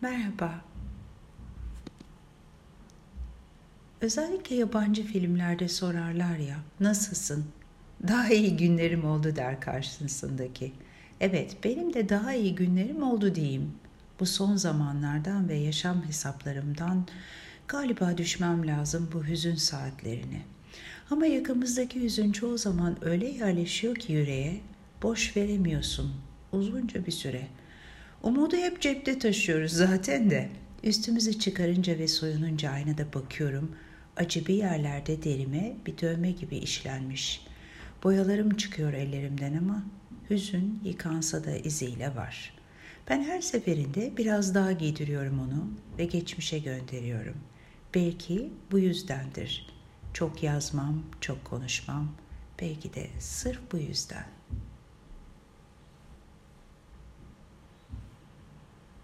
Merhaba. Özellikle yabancı filmlerde sorarlar ya, nasılsın? Daha iyi günlerim oldu der karşısındaki. Evet, benim de daha iyi günlerim oldu diyeyim. Bu son zamanlardan ve yaşam hesaplarımdan galiba düşmem lazım bu hüzün saatlerini. Ama yakımızdaki hüzün çoğu zaman öyle yerleşiyor ki yüreğe, boş veremiyorsun uzunca bir süre.'' Umudu hep cepte taşıyoruz zaten de. Üstümüzü çıkarınca ve soyununca aynada bakıyorum. Acı bir yerlerde derime bir dövme gibi işlenmiş. Boyalarım çıkıyor ellerimden ama hüzün yıkansa da iziyle var. Ben her seferinde biraz daha giydiriyorum onu ve geçmişe gönderiyorum. Belki bu yüzdendir. Çok yazmam, çok konuşmam. Belki de sırf bu yüzden.